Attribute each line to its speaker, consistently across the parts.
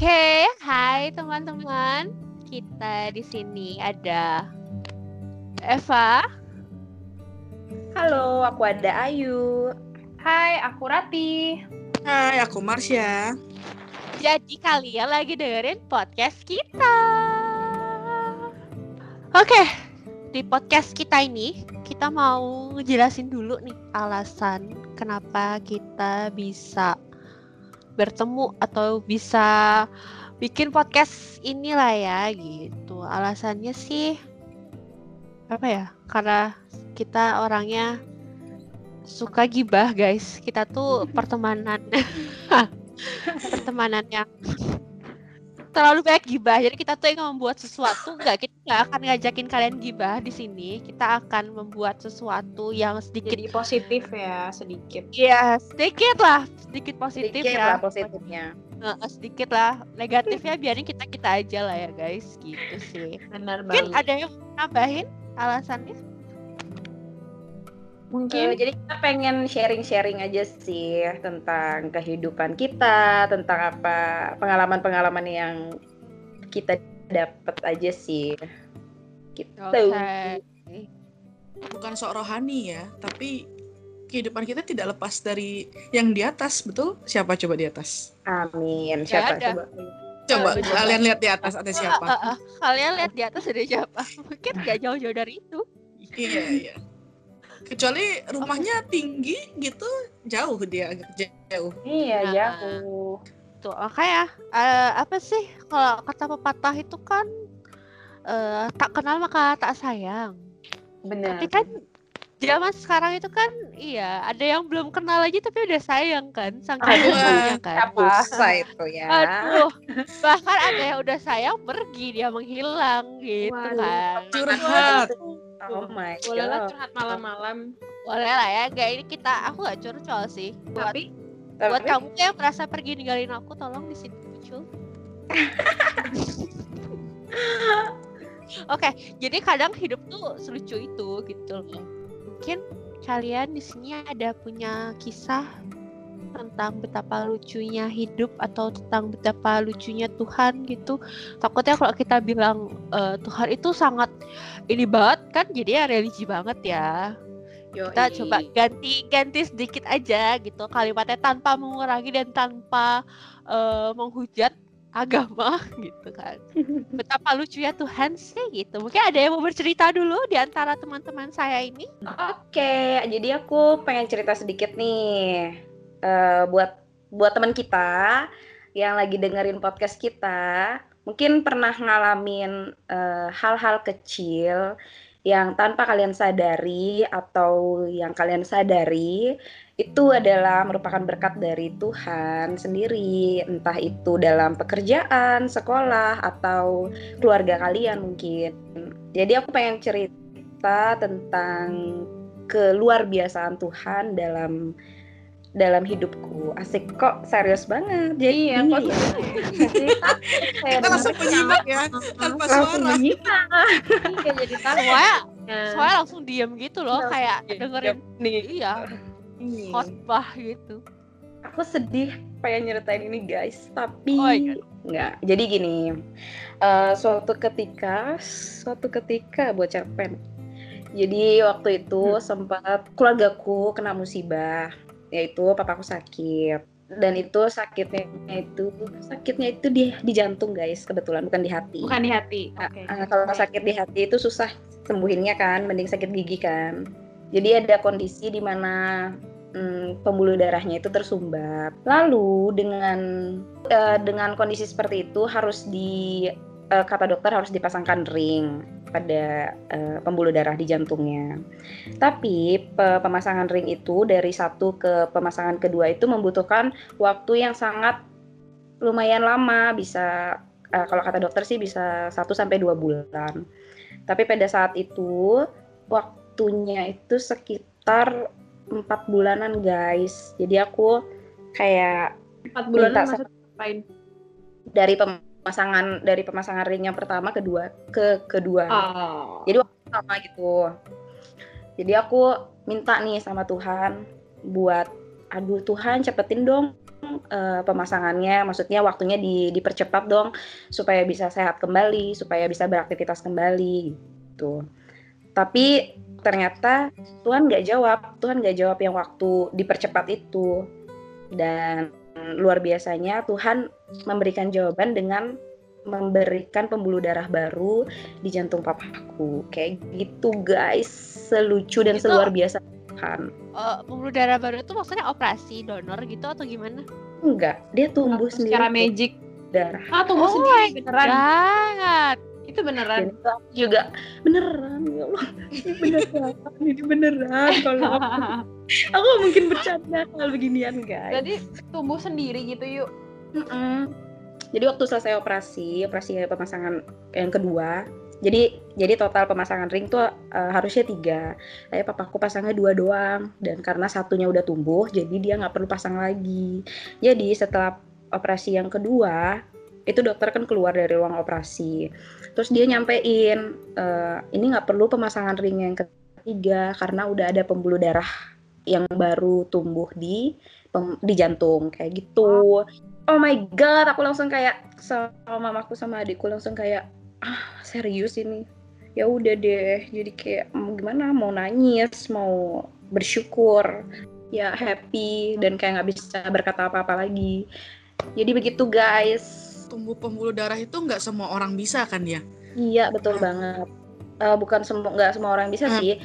Speaker 1: Oke, hai teman-teman. Kita di sini ada Eva.
Speaker 2: Halo, aku ada Ayu.
Speaker 3: Hai, aku Rati.
Speaker 4: Hai, aku Marsha.
Speaker 1: Jadi kalian lagi dengerin podcast kita. Oke, di podcast kita ini kita mau ngejelasin dulu nih alasan kenapa kita bisa bertemu atau bisa bikin podcast inilah ya gitu. Alasannya sih apa ya? Karena kita orangnya suka gibah, guys. Kita tuh pertemanan pertemanan yang terlalu banyak gibah. Jadi kita tuh ingin membuat sesuatu enggak kita nggak akan ngajakin kalian gibah di sini. Kita akan membuat sesuatu yang sedikit
Speaker 3: Jadi positif ya, sedikit.
Speaker 1: Iya, sedikit lah, sedikit positif
Speaker 2: Sedikit
Speaker 1: ya.
Speaker 2: lah positifnya.
Speaker 1: Heeh, sedikit lah. Negatifnya biarin kita kita aja lah ya guys, gitu sih.
Speaker 3: Benar
Speaker 1: Mungkin
Speaker 3: banget.
Speaker 1: ada yang nambahin alasannya?
Speaker 3: Mungkin
Speaker 2: jadi kita pengen sharing-sharing aja sih tentang kehidupan kita, tentang apa pengalaman-pengalaman yang kita dapat aja sih. Gitu.
Speaker 1: Oke.
Speaker 4: Bukan sok rohani ya, tapi kehidupan kita tidak lepas dari yang di atas, betul? Siapa coba di atas?
Speaker 2: Amin. Siapa
Speaker 1: ada.
Speaker 2: coba?
Speaker 4: Coba kalian lihat di atas ada siapa?
Speaker 1: Kalian lihat di atas ada siapa? Mungkin nggak jauh-jauh dari itu.
Speaker 4: iya, iya. Kecuali rumahnya tinggi gitu, jauh dia agak jauh.
Speaker 2: Iya,
Speaker 1: Nah.
Speaker 2: jauh.
Speaker 1: Tuh, makanya eh, apa sih kalau kata pepatah itu kan eh, tak kenal maka tak sayang.
Speaker 2: Benar.
Speaker 1: Tapi kan zaman sekarang itu kan iya ada yang belum kenal aja tapi udah sayang kan saking
Speaker 2: Aduh,
Speaker 1: sayangnya kan.
Speaker 2: Kapusa itu ya.
Speaker 1: Aduh, bahkan ada yang udah sayang pergi dia menghilang gitu
Speaker 3: Waduh.
Speaker 1: kan.
Speaker 4: Curhat.
Speaker 2: Oh my
Speaker 3: boleh lah
Speaker 2: god.
Speaker 3: curhat malam-malam.
Speaker 1: Boleh lah ya, kayak ini kita aku gak curcol sih. Buat
Speaker 3: Tapi
Speaker 1: buat
Speaker 2: Tapi-
Speaker 1: kamu yang merasa pergi ninggalin aku tolong di sini muncul. Oke, jadi kadang hidup tuh selucu itu gitu loh. Mungkin kalian di sini ada punya kisah tentang betapa lucunya hidup atau tentang betapa lucunya Tuhan gitu. Takutnya kalau kita bilang eh, Tuhan itu sangat ini banget kan jadi ya religi banget ya. Kita
Speaker 2: Yoi.
Speaker 1: coba ganti ganti sedikit aja gitu kalimatnya tanpa mengurangi dan tanpa eh, menghujat agama gitu kan. Betapa lucunya Tuhan sih gitu. Mungkin ada yang mau bercerita dulu di antara teman-teman saya ini.
Speaker 2: Oke, jadi aku pengen cerita sedikit nih eh, buat buat teman kita yang lagi dengerin podcast kita, mungkin pernah ngalamin eh, hal-hal kecil yang tanpa kalian sadari atau yang kalian sadari itu adalah merupakan berkat dari Tuhan sendiri, entah itu dalam pekerjaan, sekolah, atau keluarga kalian mungkin. Jadi aku pengen cerita tentang keluar biasaan Tuhan dalam dalam hidupku. Asik kok serius banget. Jadi
Speaker 3: Iya, kok
Speaker 2: saya
Speaker 4: Kita langsung menyimak ya, tanpa
Speaker 2: langsung
Speaker 4: suara.
Speaker 2: menyimak.
Speaker 3: iya jadi tahu.
Speaker 1: Soalnya,
Speaker 3: Ya.
Speaker 1: soalnya langsung diem gitu loh
Speaker 2: Langsung
Speaker 1: kayak
Speaker 2: diem.
Speaker 1: dengerin
Speaker 2: nih.
Speaker 1: iya
Speaker 2: Iya.
Speaker 1: khotbah gitu.
Speaker 2: Aku sedih pengen nyeritain ini guys, tapi
Speaker 1: Oh, iya.
Speaker 2: nggak. Jadi gini, eh, suatu ketika, suatu ketika buat cerpen. Jadi waktu itu sempat keluargaku kena musibah, yaitu papaku sakit. Dan itu sakitnya itu sakitnya itu di di jantung guys, kebetulan bukan di hati.
Speaker 3: Bukan di hati.
Speaker 2: Ah,
Speaker 3: Oke.
Speaker 2: ah, kalau sakit di hati itu susah sembuhinnya kan, mending sakit gigi kan. Jadi ada kondisi di mana mm, pembuluh darahnya itu tersumbat. Lalu dengan eh, dengan kondisi seperti itu harus di eh, kata dokter harus dipasangkan ring pada eh, pembuluh darah di jantungnya. Tapi pe- pemasangan ring itu dari satu ke pemasangan kedua itu membutuhkan waktu yang sangat lumayan lama, bisa eh, kalau kata dokter sih bisa 1 sampai 2 bulan. Tapi pada saat itu waktunya itu sekitar empat bulanan guys. Jadi aku kayak
Speaker 3: Empat bulan
Speaker 2: minta
Speaker 3: maksudnya ngapain?
Speaker 2: dari pemasangan dari pemasangan ring yang pertama kedua ke kedua.
Speaker 3: Oh.
Speaker 2: Jadi waktu sama gitu. Jadi aku minta nih sama Tuhan buat aduh Tuhan cepetin dong eh, pemasangannya, maksudnya waktunya di, dipercepat dong supaya bisa sehat kembali, supaya bisa beraktivitas kembali gitu. Tapi ternyata Tuhan nggak jawab, Tuhan nggak jawab yang waktu dipercepat itu. Dan luar biasanya Tuhan memberikan jawaban dengan memberikan pembuluh darah baru di jantung papaku. Kayak gitu guys, selucu dan
Speaker 1: Itu-
Speaker 2: seluar biasa Tuhan.
Speaker 1: Eh, pembuluh darah baru itu maksudnya operasi donor gitu atau gimana?
Speaker 2: Enggak, dia tumbuh sendiri
Speaker 3: secara magic.
Speaker 2: darah.
Speaker 3: Ah, tunggu
Speaker 1: Oh
Speaker 3: sendiri beneran.
Speaker 1: Jangan.
Speaker 3: Itu beneran.
Speaker 2: Dan aku juga beneran ya Allah, ini beneran, ini beneran. Kalau aku, aku mungkin bercanda kalau beginian guys.
Speaker 3: Berarti tumbuh sendiri gitu yuk.
Speaker 2: Mm-mm. Jadi waktu selesai operasi, operasi pemasangan yang kedua, jadi jadi total pemasangan ring tuh eh, harusnya tiga. Tapi papaku pasangnya dua doang, dan karena satunya udah tumbuh, jadi dia nggak perlu pasang lagi. Jadi setelah operasi yang kedua, itu dokter kan keluar dari ruang operasi. Terus dia nyampein, eh, ini nggak perlu pemasangan ring yang ketiga karena udah ada pembuluh darah yang baru tumbuh di di jantung kayak gitu. Oh my god aku langsung kayak sama mamaku sama adikku langsung kayak ah serius ini? Ya udah deh jadi kayak mau gimana? Mau nangis mau bersyukur ya happy dan kayak nggak bisa berkata apa-apa lagi. Jadi begitu guys
Speaker 4: Tumbuh pembuluh darah itu nggak semua orang bisa kan ya?
Speaker 2: iya betul banget. Eh, bukan semua nggak semua orang bisa
Speaker 4: Hmm.
Speaker 2: sih.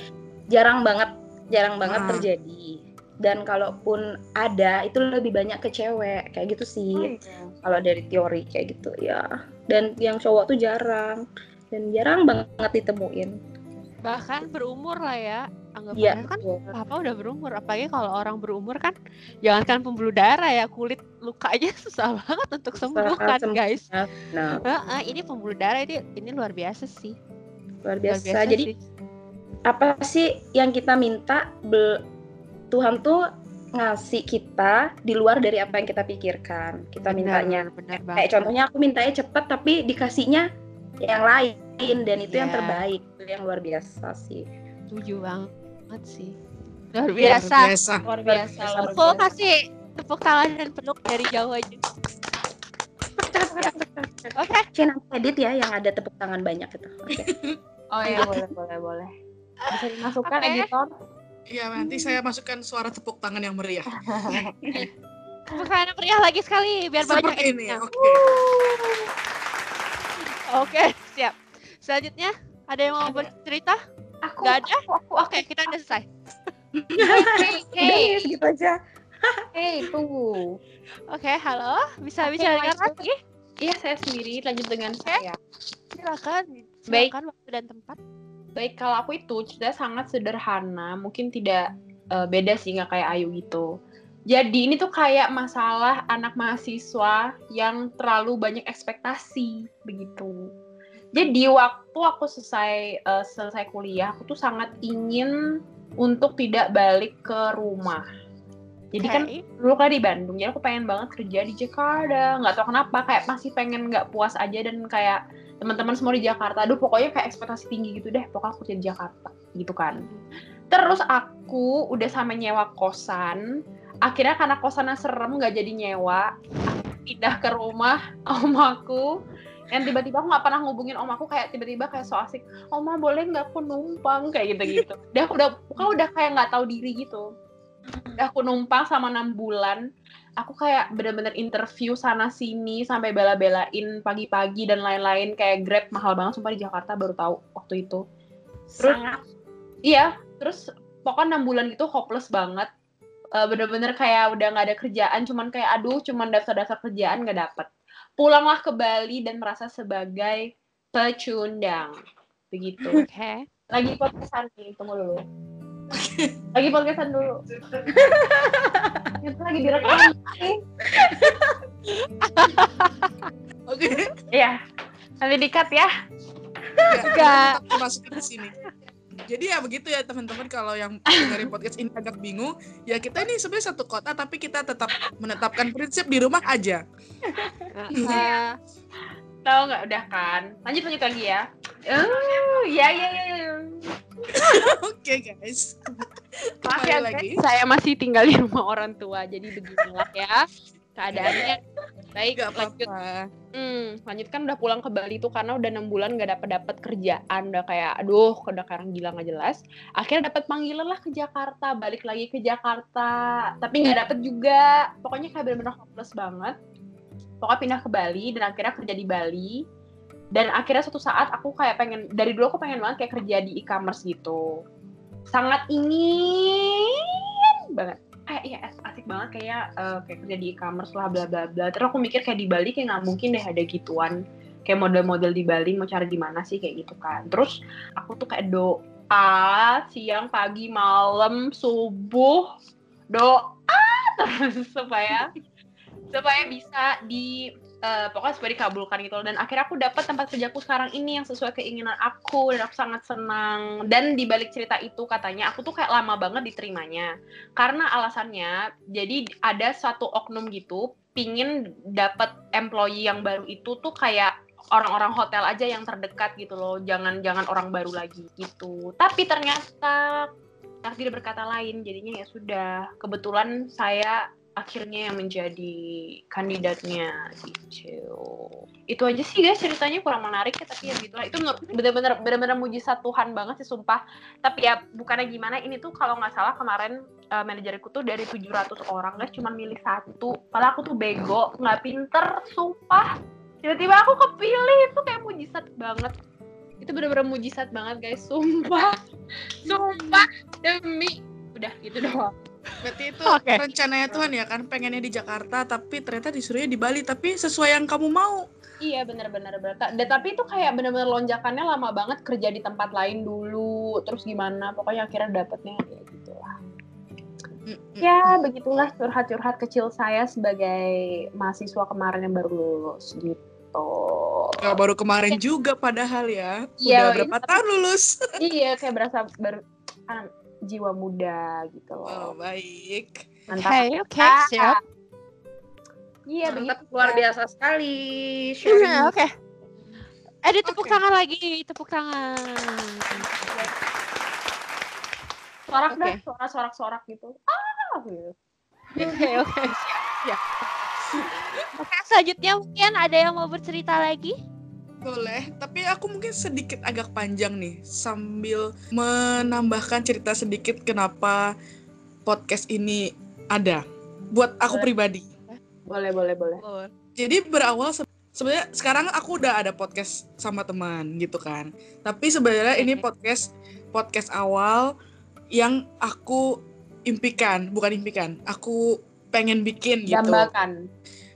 Speaker 2: Jarang banget jarang banget
Speaker 4: Hmm.
Speaker 2: terjadi. Dan kalaupun ada itu lebih banyak ke cewek kayak gitu sih. Kalau dari teori kayak gitu ya. Dan yang cowok tuh jarang. Dan jarang banget ditemuin
Speaker 1: Bahkan berumur lah ya. Anggapannya
Speaker 2: Iya,
Speaker 1: kan
Speaker 2: betul.
Speaker 1: papa udah berumur. Apalagi kalau orang berumur kan jangankan pembuluh darah ya, kulit luka aja susah banget untuk sembuh kan, guys.
Speaker 2: nah
Speaker 1: Heeh, ini pembuluh darah ini ini luar biasa sih.
Speaker 2: luar
Speaker 1: Luar
Speaker 2: biasa, jadi
Speaker 1: sih.
Speaker 2: apa sih yang kita minta Be- Tuhan tuh ngasih kita di luar dari apa yang kita pikirkan kita
Speaker 1: Benar,
Speaker 2: mintanya
Speaker 1: benar
Speaker 2: kayak contohnya aku mintanya cepet tapi dikasihnya yang lain dan itu yang
Speaker 1: Iya.
Speaker 2: terbaik itu yang luar biasa sih
Speaker 1: Setuju banget sih. Luar
Speaker 3: Luar
Speaker 1: biasa.
Speaker 4: Luar biasa.
Speaker 3: Luar biasa, luar
Speaker 1: Tepuk
Speaker 3: biasa.
Speaker 1: kasih tepuk tangan dan peluk dari jauh aja. Oke,
Speaker 2: Cina edit ya yang ada tepuk tangan banyak itu oke
Speaker 3: Oh iya, boleh, boleh, boleh. Bisa dimasukkan
Speaker 1: Oke.
Speaker 3: editor.
Speaker 4: Iya, nanti saya masukkan suara tepuk tangan yang meriah.
Speaker 1: tepuk tangan yang meriah lagi sekali biar banyak
Speaker 4: Seperti ini.
Speaker 1: editnya.
Speaker 4: Oke.
Speaker 1: Oke, siap. Selanjutnya ada yang mau bercerita?
Speaker 3: Aku,
Speaker 1: Nggak ada?
Speaker 3: aku, aku,
Speaker 1: Oke, kita udah selesai.
Speaker 3: Hey,
Speaker 2: udah
Speaker 3: hey,
Speaker 2: ya segitu aja
Speaker 3: hey, tunggu.
Speaker 1: Oke, halo. Bisa
Speaker 3: Oke,
Speaker 1: bicara dengan?
Speaker 3: Iya, saya sendiri. Lanjut dengan saya.
Speaker 1: Silakan.
Speaker 3: Baik.
Speaker 1: Silakan waktu dan tempat.
Speaker 3: Baik, kalau aku itu ceritanya sangat sederhana, mungkin tidak eh, beda sih nggak kayak Ayu gitu. Jadi ini tuh kayak masalah anak mahasiswa yang terlalu banyak ekspektasi begitu. Jadi waktu aku selesai eh, selesai kuliah, aku tuh sangat ingin untuk tidak balik ke rumah. Jadi kan
Speaker 1: Oke.
Speaker 3: dulu kan di Bandung, jadi aku pengen banget kerja di Jakarta. Nggak tahu kenapa, kayak masih pengen nggak puas aja dan kayak teman-teman semua di Jakarta. Aduh, pokoknya kayak ekspektasi tinggi gitu deh. Pokoknya aku kerja di Jakarta, gitu kan. Terus aku udah sama nyewa kosan. Akhirnya karena kosannya serem nggak jadi nyewa, aku pindah ke rumah om aku. Yang tiba-tiba aku nggak pernah ngubungin om aku kayak tiba-tiba kayak so asik, Oma boleh nggak aku numpang kayak gitu-gitu. Udah udah pokoknya udah kayak nggak tahu diri gitu. Udah aku numpang sama enam bulan. Aku kayak bener-bener interview sana sini sampai bela-belain pagi-pagi dan lain-lain kayak Grab mahal banget sumpah di Jakarta baru tahu waktu itu. Terus
Speaker 2: sangat
Speaker 3: Iya, terus pokoknya enam bulan gitu hopeless banget. Eh, bener-bener kayak udah nggak ada kerjaan, cuman kayak aduh, cuman daftar-daftar kerjaan nggak dapet. Pulanglah ke Bali dan merasa sebagai pecundang. Begitu.
Speaker 1: Oke.
Speaker 3: Lagi podcastan nih, tunggu dulu. Lagi podcastan dulu. Itu lagi direkam.
Speaker 4: Oke.
Speaker 3: Iya. Nanti dikat ya.
Speaker 1: Enggak.
Speaker 4: Dimasukin di sini. Jadi ya begitu ya teman-teman kalau yang dengerin podcast ini agak bingung, ya kita ini sebenarnya satu kota tapi kita tetap menetapkan prinsip di rumah aja.
Speaker 1: Eh,
Speaker 3: Tahu nggak udah kan? Lanjut lanjut lagi ya. Oh, ya ya ya. ya.
Speaker 4: Oke guys.
Speaker 3: Maaf ya
Speaker 4: lagi.
Speaker 3: guys, saya masih tinggal di rumah orang tua, jadi beginilah ya. keadaannya baik
Speaker 4: Gak
Speaker 3: lanjut
Speaker 4: apa-apa.
Speaker 3: Hmm, lanjut kan udah pulang ke Bali tuh karena udah enam bulan gak dapet dapet kerjaan, udah kayak aduh, udah kayak orang gila nggak jelas. Akhirnya dapat panggilan lah ke Jakarta, balik lagi ke Jakarta, tapi nggak dapet juga. Pokoknya kayak bener-bener hopeless banget. Pokoknya pindah ke Bali dan akhirnya kerja di Bali. Dan akhirnya suatu saat aku kayak pengen dari dulu aku pengen banget kayak kerja di e-commerce gitu. Sangat ingin banget kayak iya as- asik banget kayak eh, kayak kerja di e-commerce lah bla bla bla. Terus aku mikir kayak di Bali kayak nggak mungkin deh ada gituan. Kayak model-model di Bali mau cari di mana sih kayak gitu kan. Terus aku tuh kayak doa siang pagi malam subuh doa terus supaya supaya bisa di eh, pokoknya supaya dikabulkan gitu loh. dan akhirnya aku dapat tempat kerjaku sekarang ini yang sesuai keinginan aku dan aku sangat senang. Dan di balik cerita itu katanya aku tuh kayak lama banget diterimanya. Karena alasannya jadi ada satu oknum gitu pingin dapat employee yang baru itu tuh kayak orang-orang hotel aja yang terdekat gitu loh. Jangan jangan orang baru lagi gitu. Tapi ternyata takdir berkata lain. Jadinya ya sudah kebetulan saya akhirnya yang menjadi kandidatnya gitu. Itu aja sih guys ceritanya kurang menarik ya tapi ya gitulah itu menurut- bener-bener bener-bener mujizat Tuhan banget sih sumpah. Tapi ya bukannya gimana ini tuh kalau nggak salah kemarin uh, manajerku tuh dari 700 orang guys cuma milih satu. Padahal aku tuh bego nggak pinter sumpah. Tiba-tiba aku kepilih itu kayak mujizat banget. Itu bener-bener mujizat banget guys sumpah. Sumpah demi udah gitu doang
Speaker 4: Berarti itu
Speaker 1: Oke.
Speaker 4: rencananya Tuhan ya kan pengennya di Jakarta tapi ternyata disuruhnya di Bali tapi sesuai yang kamu mau.
Speaker 3: Iya benar-benar benar. Dan tapi itu kayak benar-benar lonjakannya lama banget kerja di tempat lain dulu, terus gimana? Pokoknya akhirnya dapetnya ya gitulah. Ya begitulah curhat-curhat kecil saya sebagai mahasiswa kemarin yang baru lulus gitu.
Speaker 4: Gak baru kemarin juga padahal ya.
Speaker 3: Iya,
Speaker 4: Udah berapa tahun lulus?
Speaker 3: iya kayak berasa baru ah, jiwa muda gitu
Speaker 4: Oh,
Speaker 3: loh.
Speaker 4: baik.
Speaker 3: Mantap.
Speaker 1: Oke, oke,
Speaker 3: Ah,
Speaker 1: siap.
Speaker 3: Iya
Speaker 2: Mantap,
Speaker 3: begitu.
Speaker 2: luar biasa sekali.
Speaker 1: Oke. Eh, di tepuk
Speaker 4: Oke.
Speaker 1: tangan lagi, tepuk tangan.
Speaker 3: Sorak
Speaker 1: Oke.
Speaker 3: dah, suara sorak-sorak gitu. Ah, gitu.
Speaker 1: Oke, oke, siap, siap. Oke, selanjutnya mungkin ada yang mau bercerita lagi?
Speaker 4: Boleh, tapi aku mungkin sedikit agak panjang nih sambil menambahkan cerita sedikit kenapa podcast ini ada buat aku
Speaker 3: Boleh.
Speaker 4: pribadi.
Speaker 3: Boleh, boleh, boleh.
Speaker 4: Jadi berawal se- sebenarnya sekarang aku udah ada podcast sama teman gitu kan. Tapi sebenarnya ini podcast podcast awal yang aku impikan, bukan impikan. Aku pengen bikin gitu.
Speaker 3: Dambakan.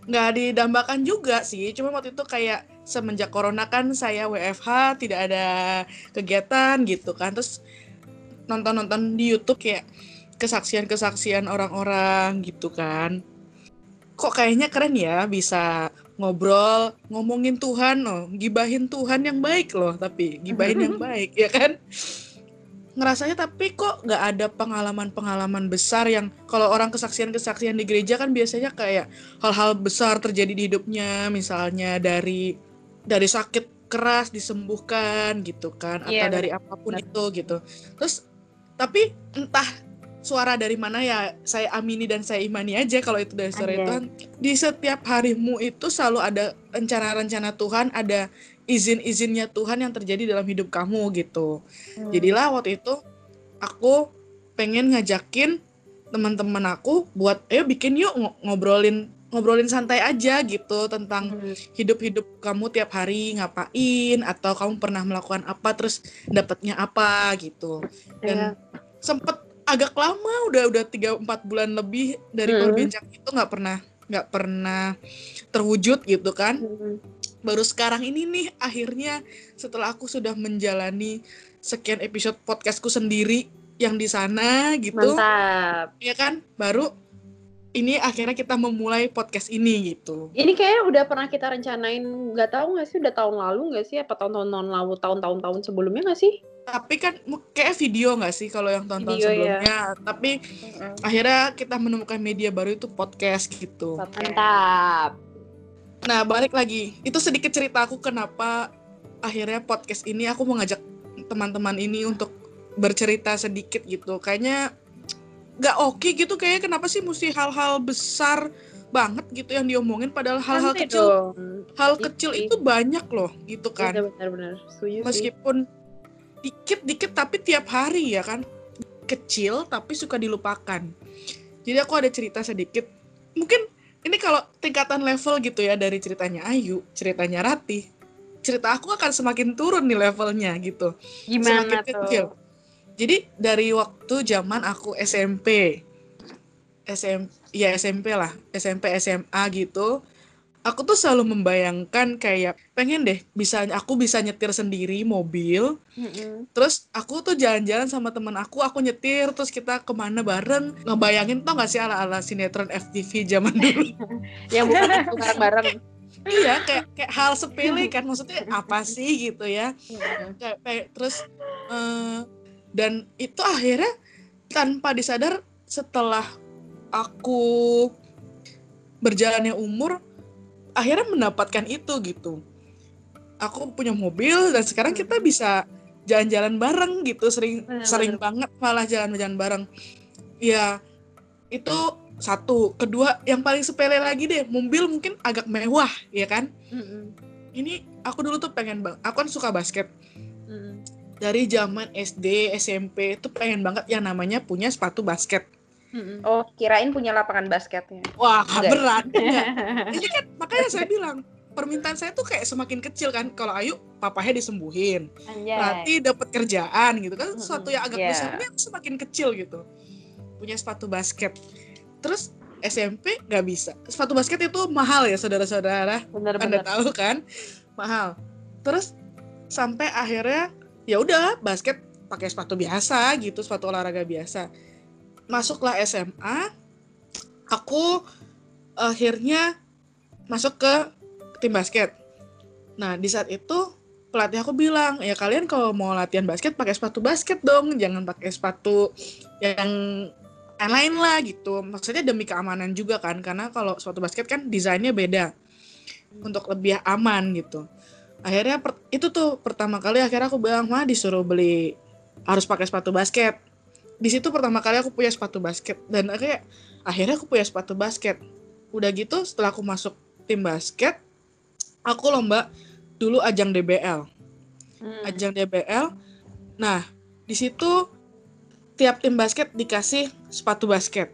Speaker 4: Nggak didambakan juga sih. Cuma waktu itu kayak semenjak corona kan saya WFH tidak ada kegiatan gitu kan. Terus nonton-nonton di YouTube kayak kesaksian-kesaksian orang-orang gitu kan. Kok kayaknya keren ya bisa ngobrol ngomongin Tuhan loh gibahin Tuhan yang baik loh tapi gibahin yang baik ya kan ngerasanya tapi kok nggak ada pengalaman-pengalaman besar yang kalau orang kesaksian-kesaksian di gereja kan biasanya kayak hal-hal besar terjadi di hidupnya misalnya dari dari sakit keras disembuhkan gitu kan atau
Speaker 3: Iya,
Speaker 4: dari apa pun itu gitu. Terus tapi entah suara dari mana ya saya amini dan saya imani aja kalau itu dari suara. Tuhan. Di setiap harimu itu selalu ada rencana-rencana Tuhan ada izin-izinnya Tuhan yang terjadi dalam hidup kamu gitu
Speaker 3: Hmm.
Speaker 4: Jadilah waktu itu aku pengen ngajakin teman-teman aku buat ayo bikin yuk ngo- ngobrolin ngobrolin santai aja gitu tentang
Speaker 3: Hmm.
Speaker 4: hidup-hidup kamu tiap hari ngapain atau kamu pernah melakukan apa terus dapatnya apa gitu. Dan sempet agak lama udah udah tiga empat bulan lebih dari
Speaker 3: Hmm.
Speaker 4: perbincangan itu nggak pernah nggak pernah terwujud gitu kan
Speaker 3: Hmm.
Speaker 4: Baru sekarang ini nih akhirnya setelah aku sudah menjalani sekian episode podcastku sendiri yang di sana gitu
Speaker 3: Mantap.
Speaker 4: ya kan baru ini akhirnya kita memulai podcast ini gitu
Speaker 3: Ini kayaknya udah pernah kita rencanain, nggak tahu nggak sih, udah tahun lalu nggak sih, apa tahun-tahun lalu, tahun-tahun tahun sebelumnya nggak sih?
Speaker 4: tapi kan kayak video nggak sih kalau yang tahun-tahun
Speaker 3: Video, ya.
Speaker 4: sebelumnya tapi akhirnya kita menemukan media baru itu podcast gitu
Speaker 3: Mantap.
Speaker 4: Nah, balik lagi. Itu sedikit cerita aku kenapa akhirnya podcast ini aku mau ngajak teman-teman ini untuk bercerita sedikit gitu. Kayaknya nggak oke gitu kayaknya kenapa sih mesti hal-hal besar banget gitu yang diomongin padahal hal-hal kecil
Speaker 3: dong.
Speaker 4: hal
Speaker 3: Iya
Speaker 4: kecil itu banyak loh gitu kan
Speaker 3: Iya benar-benar sih.
Speaker 4: meskipun dikit-dikit tapi tiap hari ya kan kecil tapi suka dilupakan jadi aku ada cerita sedikit mungkin ini kalau tingkatan level gitu ya dari ceritanya Ayu ceritanya Rati cerita aku akan semakin turun nih levelnya gitu
Speaker 3: Gimana
Speaker 4: semakin
Speaker 3: tuh?
Speaker 4: kecil. jadi dari waktu zaman aku SMP SM ya SMP lah SMP SMA gitu aku tuh selalu membayangkan kayak pengen deh bisa aku bisa nyetir sendiri mobil.
Speaker 3: Mm-mm.
Speaker 4: terus aku tuh jalan-jalan sama temen aku aku nyetir terus kita ke mana bareng. Ngebayangin tau gak sih ala-ala sinetron FTV zaman dulu?
Speaker 3: Yang bukan bareng-bareng.
Speaker 4: iya kayak kayak hal sepele kan maksudnya apa sih gitu ya. Kayak, kayak terus eh, dan itu akhirnya tanpa disadar setelah aku berjalannya umur akhirnya mendapatkan itu gitu. Aku punya mobil dan sekarang kita bisa jalan-jalan bareng gitu. Sering
Speaker 3: Bener,
Speaker 4: sering banget malah jalan-jalan bareng. Ya itu satu. Kedua yang paling sepele lagi deh mobil mungkin agak mewah ya kan?
Speaker 3: Mm-mm.
Speaker 4: ini aku dulu tuh pengen bang aku kan suka basket.
Speaker 3: Mm-mm.
Speaker 4: dari zaman SD SMP tuh pengen banget yang namanya punya sepatu basket
Speaker 3: Mm-mm.
Speaker 2: Oh, kirain punya lapangan basketnya.
Speaker 4: wah
Speaker 2: Enggak.
Speaker 4: berat. Enggak. ini kan makanya saya bilang permintaan saya tuh kayak semakin kecil kan. Kalau Ayu papahnya disembuhin.
Speaker 3: Anjay.
Speaker 4: berarti dapat kerjaan gitu kan. Sesuatu yang agak
Speaker 2: iya.
Speaker 4: besar ini semakin kecil gitu. Punya sepatu basket. Terus SMP nggak bisa. Sepatu basket itu mahal ya saudara-saudara. Anda tahu kan? Mahal. Terus sampai akhirnya ya udah basket pakai sepatu biasa gitu sepatu olahraga biasa masuklah SMA aku akhirnya masuk ke tim basket. Nah di saat itu pelatih aku bilang ya kalian kalau mau latihan basket pakai sepatu basket dong jangan pakai sepatu yang lain lah gitu. Maksudnya demi keamanan juga kan karena kalau sepatu basket kan desainnya beda untuk lebih aman gitu. Akhirnya itu tuh pertama kali akhirnya aku bilang mah disuruh beli harus pakai sepatu basket di situ pertama kali aku punya sepatu basket dan akhirnya akhirnya aku punya sepatu basket udah gitu setelah aku masuk tim basket aku lomba dulu ajang DBL
Speaker 3: Mm.
Speaker 4: ajang DBL. Nah, di situ tiap tim basket dikasih sepatu basket.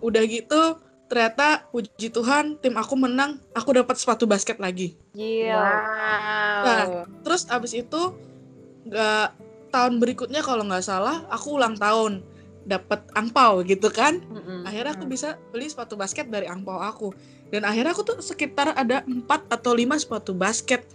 Speaker 4: Udah gitu, ternyata puji Tuhan tim aku menang, aku dapat sepatu basket lagi.
Speaker 2: Wow.
Speaker 4: Nah, Terus abis itu nggak tahun berikutnya kalau nggak salah, aku ulang tahun dapat angpau gitu kan.
Speaker 3: Mm-mm.
Speaker 4: Akhirnya aku bisa beli sepatu basket dari angpau aku. Dan akhirnya aku tuh sekitar ada 4 atau 5 sepatu basket.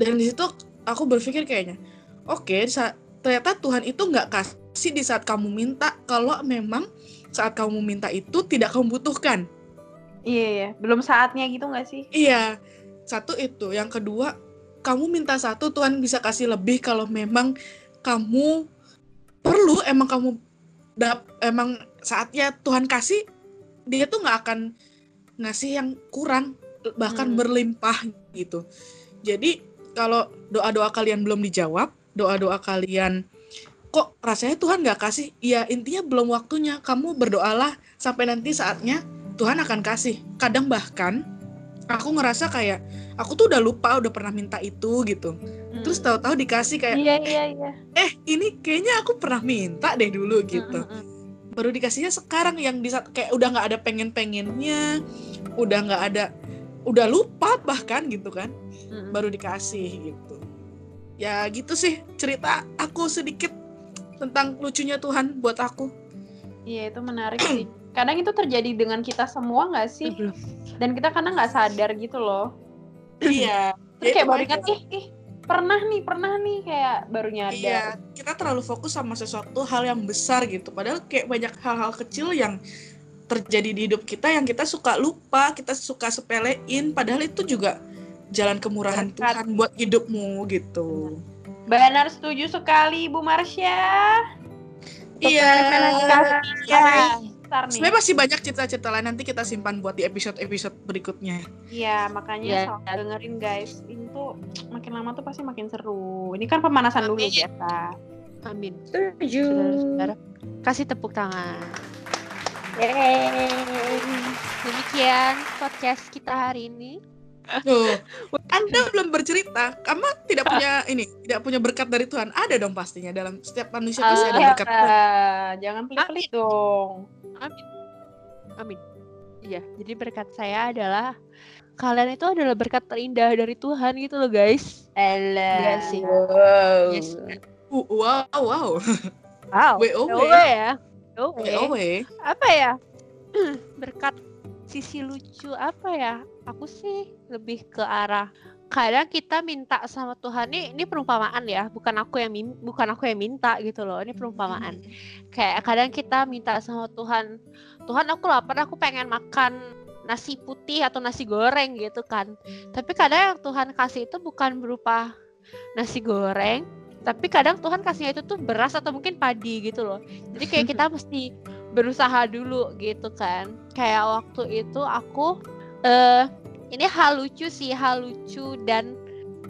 Speaker 4: Dan di situ aku berpikir kayaknya, oke, sa- ternyata Tuhan itu nggak kasih di saat kamu minta kalau memang saat kamu minta itu tidak kamu butuhkan.
Speaker 3: Iya, iya. Belum saatnya gitu nggak sih?
Speaker 4: Iya, satu itu. Yang kedua, kamu minta satu, Tuhan bisa kasih lebih kalau memang kamu perlu, emang kamu dap, emang saatnya Tuhan kasih, dia tuh nggak akan ngasih yang kurang, bahkan
Speaker 3: Hmm.
Speaker 4: berlimpah gitu. Jadi kalau doa-doa kalian belum dijawab, doa-doa kalian kok rasanya Tuhan nggak kasih, ya intinya belum waktunya. Kamu berdoalah sampai nanti saatnya Tuhan akan kasih. Kadang bahkan aku ngerasa kayak aku tuh udah lupa udah pernah minta itu gitu.
Speaker 3: Mm.
Speaker 4: Terus tahu-tahu dikasih kayak
Speaker 3: Iya, iya, iya.
Speaker 4: eh ini kayaknya aku pernah minta deh dulu gitu.
Speaker 3: Mm-mm.
Speaker 4: Baru dikasihnya sekarang yang di kayak udah nggak ada pengen-pengennya, udah nggak ada udah lupa bahkan gitu kan
Speaker 3: Mm-mm.
Speaker 4: baru dikasih gitu. Ya gitu sih cerita aku sedikit tentang lucunya Tuhan buat aku.
Speaker 3: Iya, itu menarik sih. Kadang itu terjadi dengan kita semua nggak sih? Dan kita kadang nggak sadar gitu loh.
Speaker 4: iya.
Speaker 3: Terus
Speaker 4: Ya,
Speaker 3: kayak baru ingat, ih, ih, pernah nih, pernah nih kayak baru nyadar.
Speaker 4: Iya, kita terlalu fokus sama sesuatu hal yang besar gitu. Padahal kayak banyak hal-hal kecil yang terjadi di hidup kita yang kita suka lupa, kita suka sepelein. Padahal itu juga jalan kemurahan
Speaker 3: Berkat.
Speaker 4: Tuhan buat hidupmu gitu.
Speaker 3: Benar setuju sekali, Bu Marsha.
Speaker 4: Iya.
Speaker 3: Ya. Ntar nih.
Speaker 4: Sebenarnya masih banyak cerita-cerita lain nanti kita simpan buat di episode-episode berikutnya.
Speaker 3: Iya, makanya
Speaker 1: Iya.
Speaker 3: selalu dengerin guys. Ini tuh makin lama tuh pasti makin seru. Ini kan pemanasan dulu
Speaker 1: Amin.
Speaker 3: biasa.
Speaker 1: Amin.
Speaker 2: Setuju.
Speaker 1: Saudara-saudara, kasih tepuk tangan.
Speaker 2: Yeay.
Speaker 1: Demikian podcast kita hari ini.
Speaker 4: Tuh, Anda belum bercerita, kamu tidak punya ini, tidak punya berkat dari Tuhan. Ada dong pastinya dalam setiap manusia pasti ada berkat Tuhan.
Speaker 3: ah, jangan pelit-pelit dong.
Speaker 1: Amin. Amin. Iya, jadi berkat saya adalah kalian itu adalah berkat terindah dari Tuhan gitu loh guys.
Speaker 3: Elah.
Speaker 1: Iya sih.
Speaker 2: Wow.
Speaker 1: Yes.
Speaker 4: Uh, wow, wow.
Speaker 1: Wow.
Speaker 4: WOW.
Speaker 1: Ya. WOW.
Speaker 4: WOW.
Speaker 1: Apa ya? berkat sisi lucu apa ya? Aku sih lebih ke arah kadang kita minta sama Tuhan ini ini perumpamaan ya, bukan aku yang bukan aku yang minta gitu loh. Ini perumpamaan. Kayak kadang kita minta sama Tuhan, Tuhan aku lapar, aku pengen makan nasi putih atau nasi goreng gitu kan. Tapi kadang yang Tuhan kasih itu bukan berupa nasi goreng, tapi kadang Tuhan kasihnya itu tuh beras atau mungkin padi gitu loh. Jadi kayak kita mesti berusaha dulu gitu kan. Kayak waktu itu aku eh ini hal lucu sih, hal lucu dan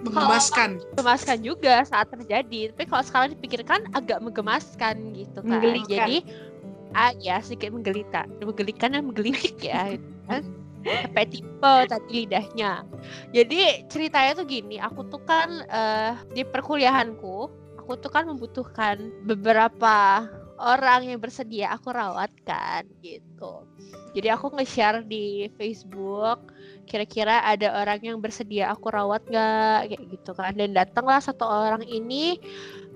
Speaker 4: Mengemaskan.
Speaker 1: menggemaskan juga saat terjadi. Tapi kalau sekarang dipikirkan agak menggemaskan gitu kan.
Speaker 3: Menggelikan.
Speaker 1: Jadi ah ya sedikit menggelikan, menggelikan dan menggelitik ya. gitu kan. Sampai tipe tadi lidahnya. Jadi ceritanya tuh gini, aku tuh kan eh, di perkuliahanku, aku tuh kan membutuhkan beberapa orang yang bersedia aku rawat kan gitu. Jadi aku nge-share di Facebook kira-kira ada orang yang bersedia aku rawat nggak? Kayak gitu kan. Dan datanglah satu orang ini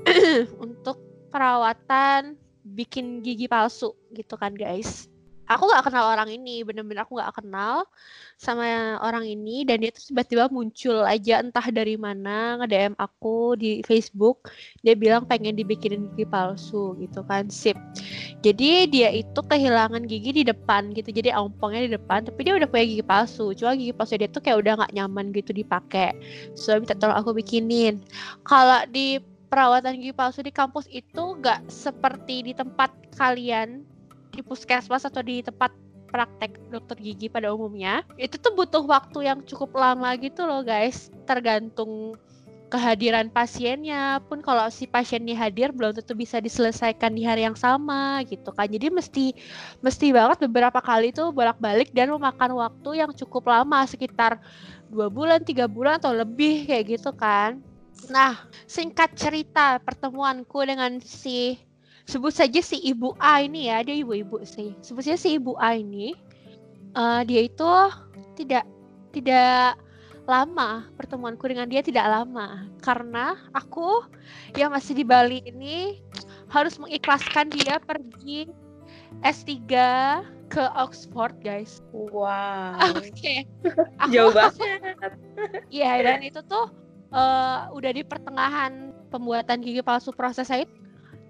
Speaker 1: untuk perawatan bikin gigi palsu gitu kan guys aku nggak kenal orang ini bener-bener aku nggak kenal sama orang ini dan dia tuh tiba-tiba muncul aja entah dari mana nge-DM aku di Facebook dia bilang pengen dibikinin gigi palsu gitu kan sip. Jadi dia itu kehilangan gigi di depan gitu jadi ompongnya di depan tapi dia udah punya gigi palsu cuma gigi palsu dia tuh kayak udah nggak nyaman gitu dipakai. So minta tolong aku bikinin. Kalau di perawatan gigi palsu di kampus itu nggak seperti di tempat kalian di puskesmas atau di tempat praktek dokter gigi pada umumnya itu tuh butuh waktu yang cukup lama gitu loh guys. Tergantung kehadiran pasiennya pun. Kalau si pasiennya hadir belum tentu bisa diselesaikan di hari yang sama gitu kan. Jadi mesti mesti banget beberapa kali tuh bolak-balik dan memakan waktu yang cukup lama sekitar dua bulan tiga bulan atau lebih kayak gitu kan. Nah singkat cerita pertemuanku dengan si sebut saja si ibu A ini ya dia ibu-ibu sih sebut saja si ibu A ini eh, dia itu tidak tidak lama pertemuanku dengan dia tidak lama karena aku yang masih di Bali ini harus mengikhlaskan dia pergi S3 ke Oxford guys.
Speaker 2: Wow.
Speaker 1: Oke. Aku-
Speaker 2: Jauh banget.
Speaker 1: Iya dan itu tuh eh, udah di pertengahan pembuatan gigi palsu proses saya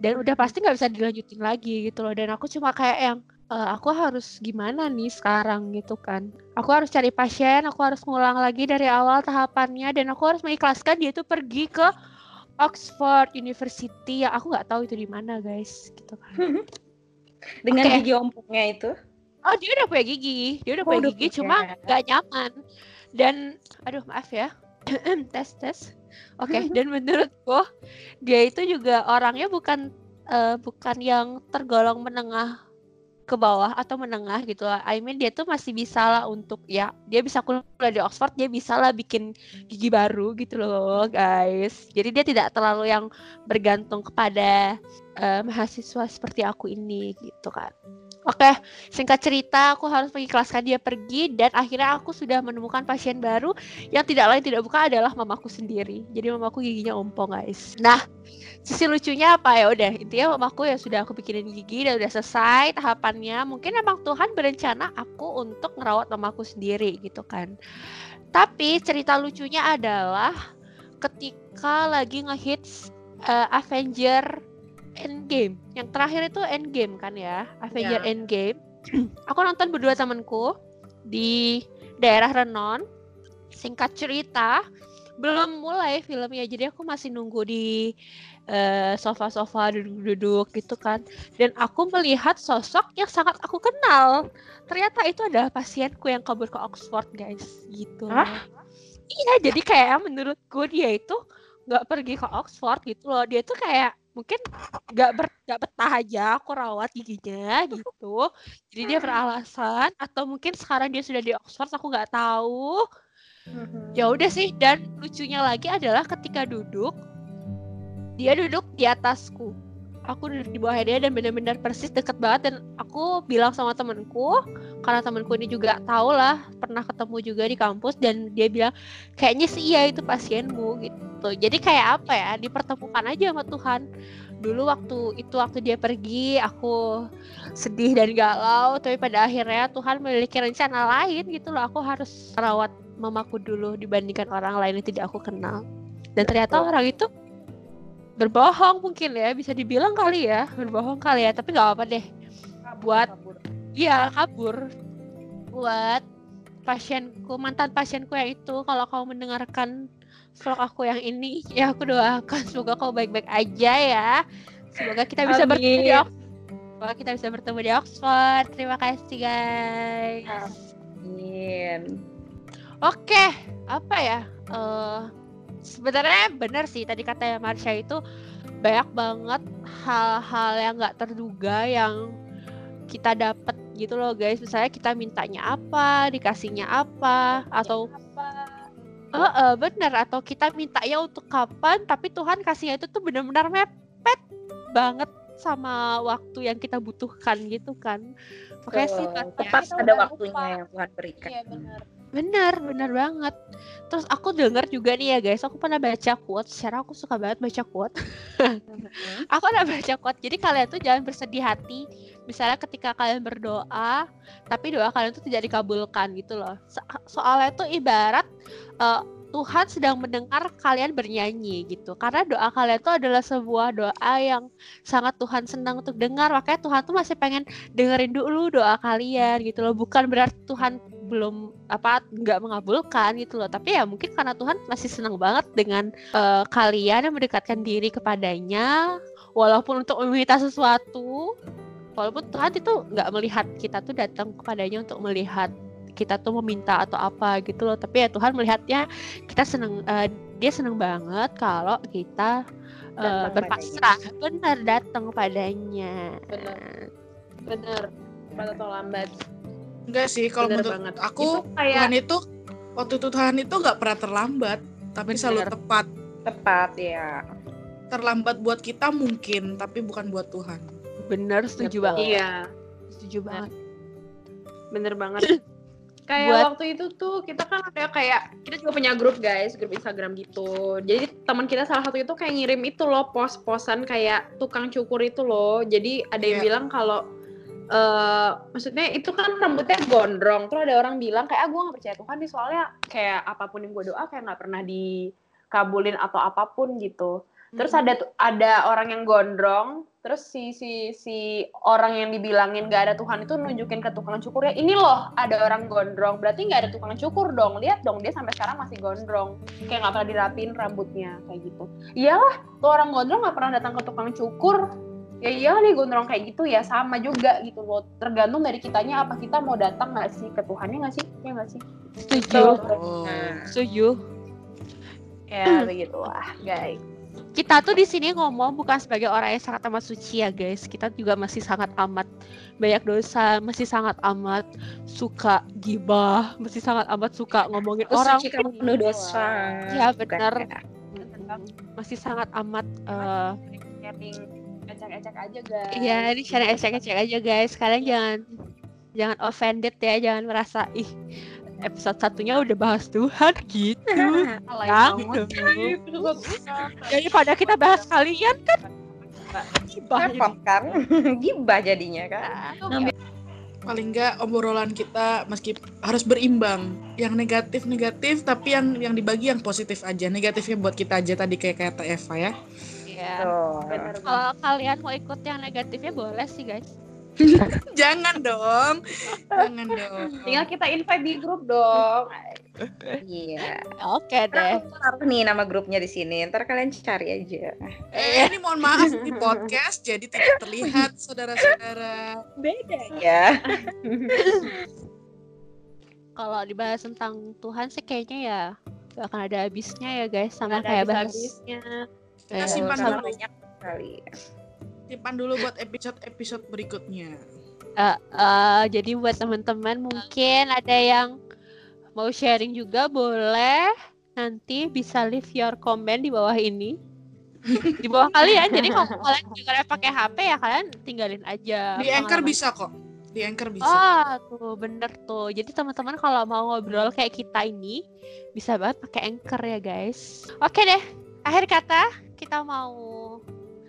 Speaker 1: dan udah pasti nggak bisa dilanjutin lagi gitu loh. Dan aku cuma kayak yang eh, aku harus gimana nih sekarang? gitu kan. Aku harus cari pasien aku harus ngulang lagi dari awal tahapannya dan aku harus mengikhlaskan dia tuh pergi ke Oxford University. Yang aku nggak tahu itu di mana guys gitu kan.
Speaker 2: Dengan
Speaker 1: Oke.
Speaker 2: gigi ompongnya itu.
Speaker 1: oh dia udah punya gigi. Dia udah
Speaker 2: Oh,
Speaker 1: punya
Speaker 2: udah
Speaker 1: gigi
Speaker 2: punya.
Speaker 1: cuma nggak nyaman. Dan aduh maaf ya. Tes tes oke dan menurutku dia itu juga orangnya bukan eh, bukan yang tergolong menengah ke bawah atau menengah gitu lah. I mean dia tuh masih bisa lah untuk ya dia bisa kuliah di Oxford dia bisa lah bikin gigi baru gitu loh guys. Jadi dia tidak terlalu yang bergantung kepada eh, mahasiswa seperti aku ini gitu kan. Oke, singkat cerita aku harus mengikhlaskan dia pergi dan akhirnya aku sudah menemukan pasien baru yang tidak lain tidak bukan adalah mamaku sendiri. Jadi mamaku giginya ompong guys. Nah, sisi lucunya apa ya udah intinya mamaku ya sudah aku bikinin gigi dan udah selesai tahapannya. Mungkin emang Tuhan berencana aku untuk ngerawat mamaku sendiri gitu kan. Tapi cerita lucunya adalah ketika lagi ngehits eh, Avenger Endgame. Yang terakhir itu Endgame kan ya, Avenger
Speaker 2: Ya.
Speaker 1: Endgame. aku nonton berdua temanku di daerah Renon. Singkat cerita, belum mulai filmnya, jadi aku masih nunggu di eh, sofa-sofa duduk-duduk gitu kan. Dan aku melihat sosok yang sangat aku kenal. Ternyata itu adalah pasienku yang kabur ke Oxford, guys. Gitu.
Speaker 2: Hah?
Speaker 1: Iya, jadi kayak menurutku dia itu nggak pergi ke Oxford gitu loh. Dia tuh kayak mungkin nggak ber nggak betah aja aku rawat giginya gitu. Jadi dia beralasan atau mungkin sekarang dia sudah di Oxford aku nggak tahu. Ya udah sih dan lucunya lagi adalah ketika duduk dia duduk di atasku. Aku duduk di bawah dia dan benar-benar persis deket banget dan aku bilang sama temenku karena temenku ini juga tahu lah pernah ketemu juga di kampus dan dia bilang kayaknya sih iya itu pasienmu gitu. Jadi kayak apa ya dipertemukan aja sama Tuhan. Dulu waktu itu waktu dia pergi aku sedih dan galau tapi pada akhirnya Tuhan memiliki rencana lain gitu loh. Aku harus rawat mamaku dulu dibandingkan orang lain yang tidak aku kenal. Dan ternyata orang itu berbohong mungkin ya bisa dibilang kali ya berbohong kali ya tapi nggak apa deh. Buat iya kabur buat pasienku mantan pasienku yang itu kalau kau mendengarkan vlog aku yang ini ya aku doakan semoga kau baik-baik aja ya semoga kita bisa bertemu di
Speaker 3: Amin.
Speaker 1: Oxford semoga kita bisa bertemu di Oxford terima kasih guys
Speaker 2: Amin.
Speaker 1: Oke, apa ya? eh sebenarnya benar sih tadi kata Marsha itu banyak banget hal-hal yang nggak terduga yang kita dapat gitu loh guys. Misalnya kita mintanya apa, dikasihnya apa, atau Eh, eh, bener atau kita mintanya untuk kapan, tapi Tuhan kasihnya itu tuh benar-benar mepet banget sama waktu yang kita butuhkan gitu kan. Makanya sih
Speaker 2: Tepat
Speaker 3: udah
Speaker 2: waktunya yang Tuhan berikan.
Speaker 3: Iya benar.
Speaker 1: Bener, bener banget. Terus aku denger juga nih ya guys, aku pernah baca quote, secara aku suka banget baca quote. aku pernah baca quote, jadi kalian tuh jangan bersedih hati. Misalnya ketika kalian berdoa, tapi doa kalian tuh tidak dikabulkan gitu loh. So- soalnya tuh ibarat eh, Tuhan sedang mendengar kalian bernyanyi gitu. Karena doa kalian tuh adalah sebuah doa yang sangat Tuhan senang untuk dengar. Makanya Tuhan tuh masih pengen dengerin dulu doa kalian gitu loh. Bukan berarti Tuhan belum apa nggak mengabulkan gitu loh tapi ya mungkin karena Tuhan masih senang banget dengan eh, kalian yang mendekatkan diri kepadanya walaupun untuk meminta sesuatu walaupun Tuhan itu nggak melihat kita tuh datang kepadanya untuk melihat kita tuh meminta atau apa gitu loh tapi ya Tuhan melihatnya kita seneng eh, dia seneng banget kalau kita
Speaker 2: Datang
Speaker 1: berpasrah benar datang padanya
Speaker 3: Benar. Benar. Cepat atau lambat.
Speaker 4: Enggak sih, kalau menurut
Speaker 3: banget.
Speaker 4: aku
Speaker 3: Itu kayak
Speaker 4: Tuhan itu waktu itu Tuhan itu nggak pernah terlambat, tapi selalu
Speaker 1: Bener.
Speaker 4: tepat.
Speaker 2: Tepat ya.
Speaker 4: Terlambat buat kita mungkin, tapi bukan buat Tuhan.
Speaker 1: bener setuju
Speaker 2: Betul.
Speaker 1: banget
Speaker 3: iya,
Speaker 1: setuju banget
Speaker 3: bener banget. kayak
Speaker 1: Buat-
Speaker 3: waktu itu tuh kita kan ada kayak kita juga punya grup guys, grup Instagram gitu. Jadi teman kita salah satu itu kayak ngirim itu loh pos-posan kayak tukang cukur itu loh. Jadi ada yang
Speaker 4: Iya.
Speaker 3: bilang kalau eh maksudnya itu kan rambutnya gondrong. Terus ada orang bilang kayak ah gue gak percaya Tuhan nih soalnya kayak apa pun yang gue doa kayak nggak pernah dikabulin atau apa pun gitu. Terus ada ada orang yang gondrong, terus si si si orang yang dibilangin gak ada Tuhan itu nunjukin ke tukang cukurnya, ini loh ada orang gondrong, berarti nggak ada tukang cukur dong. Lihat dong dia sampai sekarang masih gondrong, kayak nggak pernah dirapin rambutnya kayak gitu. Iyalah, tuh orang gondrong nggak pernah datang ke tukang cukur. Ya iyalah dia gondrong kayak gitu ya sama juga gitu loh. Tergantung dari kitanya apa kita mau datang nggak sih ke Tuhannya nggak sih? Ya nggak sih?
Speaker 1: setuju
Speaker 4: Oh.
Speaker 2: Nah,
Speaker 1: setuju
Speaker 3: Ya begitulah guys.
Speaker 1: kita tuh di sini ngomong bukan sebagai orang yang sangat amat suci ya guys kita juga masih sangat amat banyak dosa masih sangat amat suka gibah masih sangat amat suka ngomongin orang
Speaker 2: suci kamu penuh dosa.
Speaker 1: Ya, benar. masih sangat amat eh
Speaker 3: Sharing ecek-ecek aja guys.
Speaker 1: Iya, ini share ecek-ecek aja guys. Kalian jangan jangan offended ya, jangan merasa ih episode satunya udah bahas Tuhan gitu. Jangan
Speaker 3: banget.
Speaker 1: dong. Daripada kita bahas kalian kan gibah jadi.
Speaker 2: Repot kan? Gibah jadinya kan?
Speaker 4: Paling nggak obrolan kita meski harus berimbang. Yang negatif-negatif, tapi yang yang dibagi yang positif aja. Negatifnya buat kita aja tadi kayak kata Eva ya.
Speaker 1: Iya. Kalau kalian mau ikut yang negatifnya boleh sih guys.
Speaker 4: Jangan dong. Jangan dong.
Speaker 3: Tinggal kita invite di grup dong.
Speaker 2: Iya.
Speaker 1: Oke
Speaker 2: Ntar
Speaker 1: deh.
Speaker 2: taruh nih nama grupnya di sini. Ntar kalian cari aja.
Speaker 4: Eh, ini mohon maaf di podcast jadi tidak terlihat saudara-saudara.
Speaker 1: Beda.
Speaker 2: Ya.
Speaker 1: Kalau dibahas tentang Tuhan sih kayaknya ya gak akan ada habisnya ya guys sama
Speaker 3: Ada
Speaker 1: kayak bahas
Speaker 3: habis-habisnya.
Speaker 4: Kita
Speaker 1: Eh,
Speaker 4: simpan dulu.
Speaker 2: banyak kalian.
Speaker 4: Simpan dulu buat episode-episode berikutnya.
Speaker 1: Eh, eh, jadi buat teman-teman mungkin ada yang mau sharing juga boleh nanti bisa leave your comment di bawah ini di bawah kalian jadi kalau kalian juga pakai HP ya kalian tinggalin aja
Speaker 4: Di Anchor bisa kok. Di Anchor bisa.
Speaker 1: Ah, tuh bener tuh. Jadi teman-teman kalau mau ngobrol kayak kita ini bisa banget pakai Anchor ya guys. Oke deh, akhir kata kita mau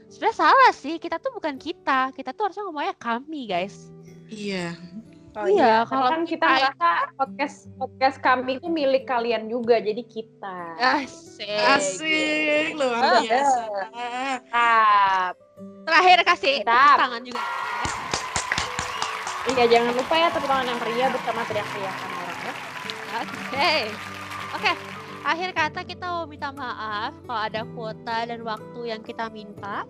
Speaker 1: sebenarnya salah sih. Kita tuh bukan kita. Kita tuh harusnya ngomongnya kami guys.
Speaker 4: Iya.
Speaker 3: Oh
Speaker 1: Iya,
Speaker 3: iya, kalau kan kita
Speaker 1: kita-
Speaker 3: merasa podcast podcast kami itu milik kalian juga, jadi kita.
Speaker 1: Asik.
Speaker 4: Asik, luar
Speaker 3: Ah.
Speaker 4: biasa.
Speaker 3: Tetap.
Speaker 1: Terakhir kasih tepuk
Speaker 3: Mantap.
Speaker 1: tangan juga.
Speaker 3: Iya, jangan lupa ya tepuk tangan yang meriah bersama teriak-teriakan orang ya.
Speaker 1: Oke. Oke. Akhir kata kita mau minta maaf kalau ada kuota dan waktu yang kita minta.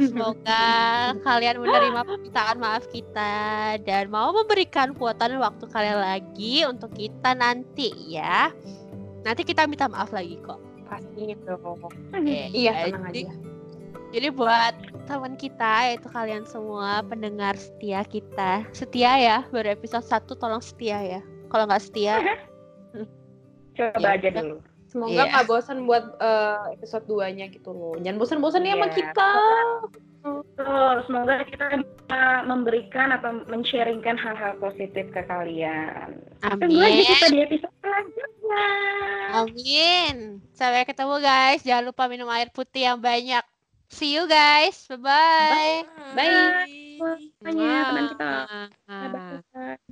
Speaker 1: Semoga kalian menerima permintaan maaf kita dan mau memberikan kuota dan waktu kalian lagi untuk kita nanti ya. Nanti kita minta maaf lagi kok.
Speaker 3: Pasti dong.
Speaker 1: Oke,
Speaker 3: Iya, tenang
Speaker 1: jadi-
Speaker 3: aja.
Speaker 1: Jadi buat teman kita yaitu kalian semua pendengar setia kita. Setia ya, baru episode 1 tolong setia ya. Kalau nggak setia,
Speaker 2: Coba
Speaker 1: Iya.
Speaker 2: aja dulu.
Speaker 3: Semoga
Speaker 1: Iya.
Speaker 3: nggak bosan buat eh, episode 2-nya gitu loh. Jangan bosan-bosan ya sama
Speaker 2: Iya.
Speaker 3: kita.
Speaker 2: Betul, semoga kita bisa memberikan atau men-sharingkan hal-hal positif ke kalian. Tunggu aja
Speaker 1: amin.
Speaker 2: kita di episode selanjutnya.
Speaker 1: Amin. Sampai ketemu guys. Jangan lupa minum air putih yang banyak. See you guys. Bye-bye.
Speaker 3: Bye.
Speaker 2: Semuanya teman kita.
Speaker 1: Mwah.
Speaker 2: Bye-bye.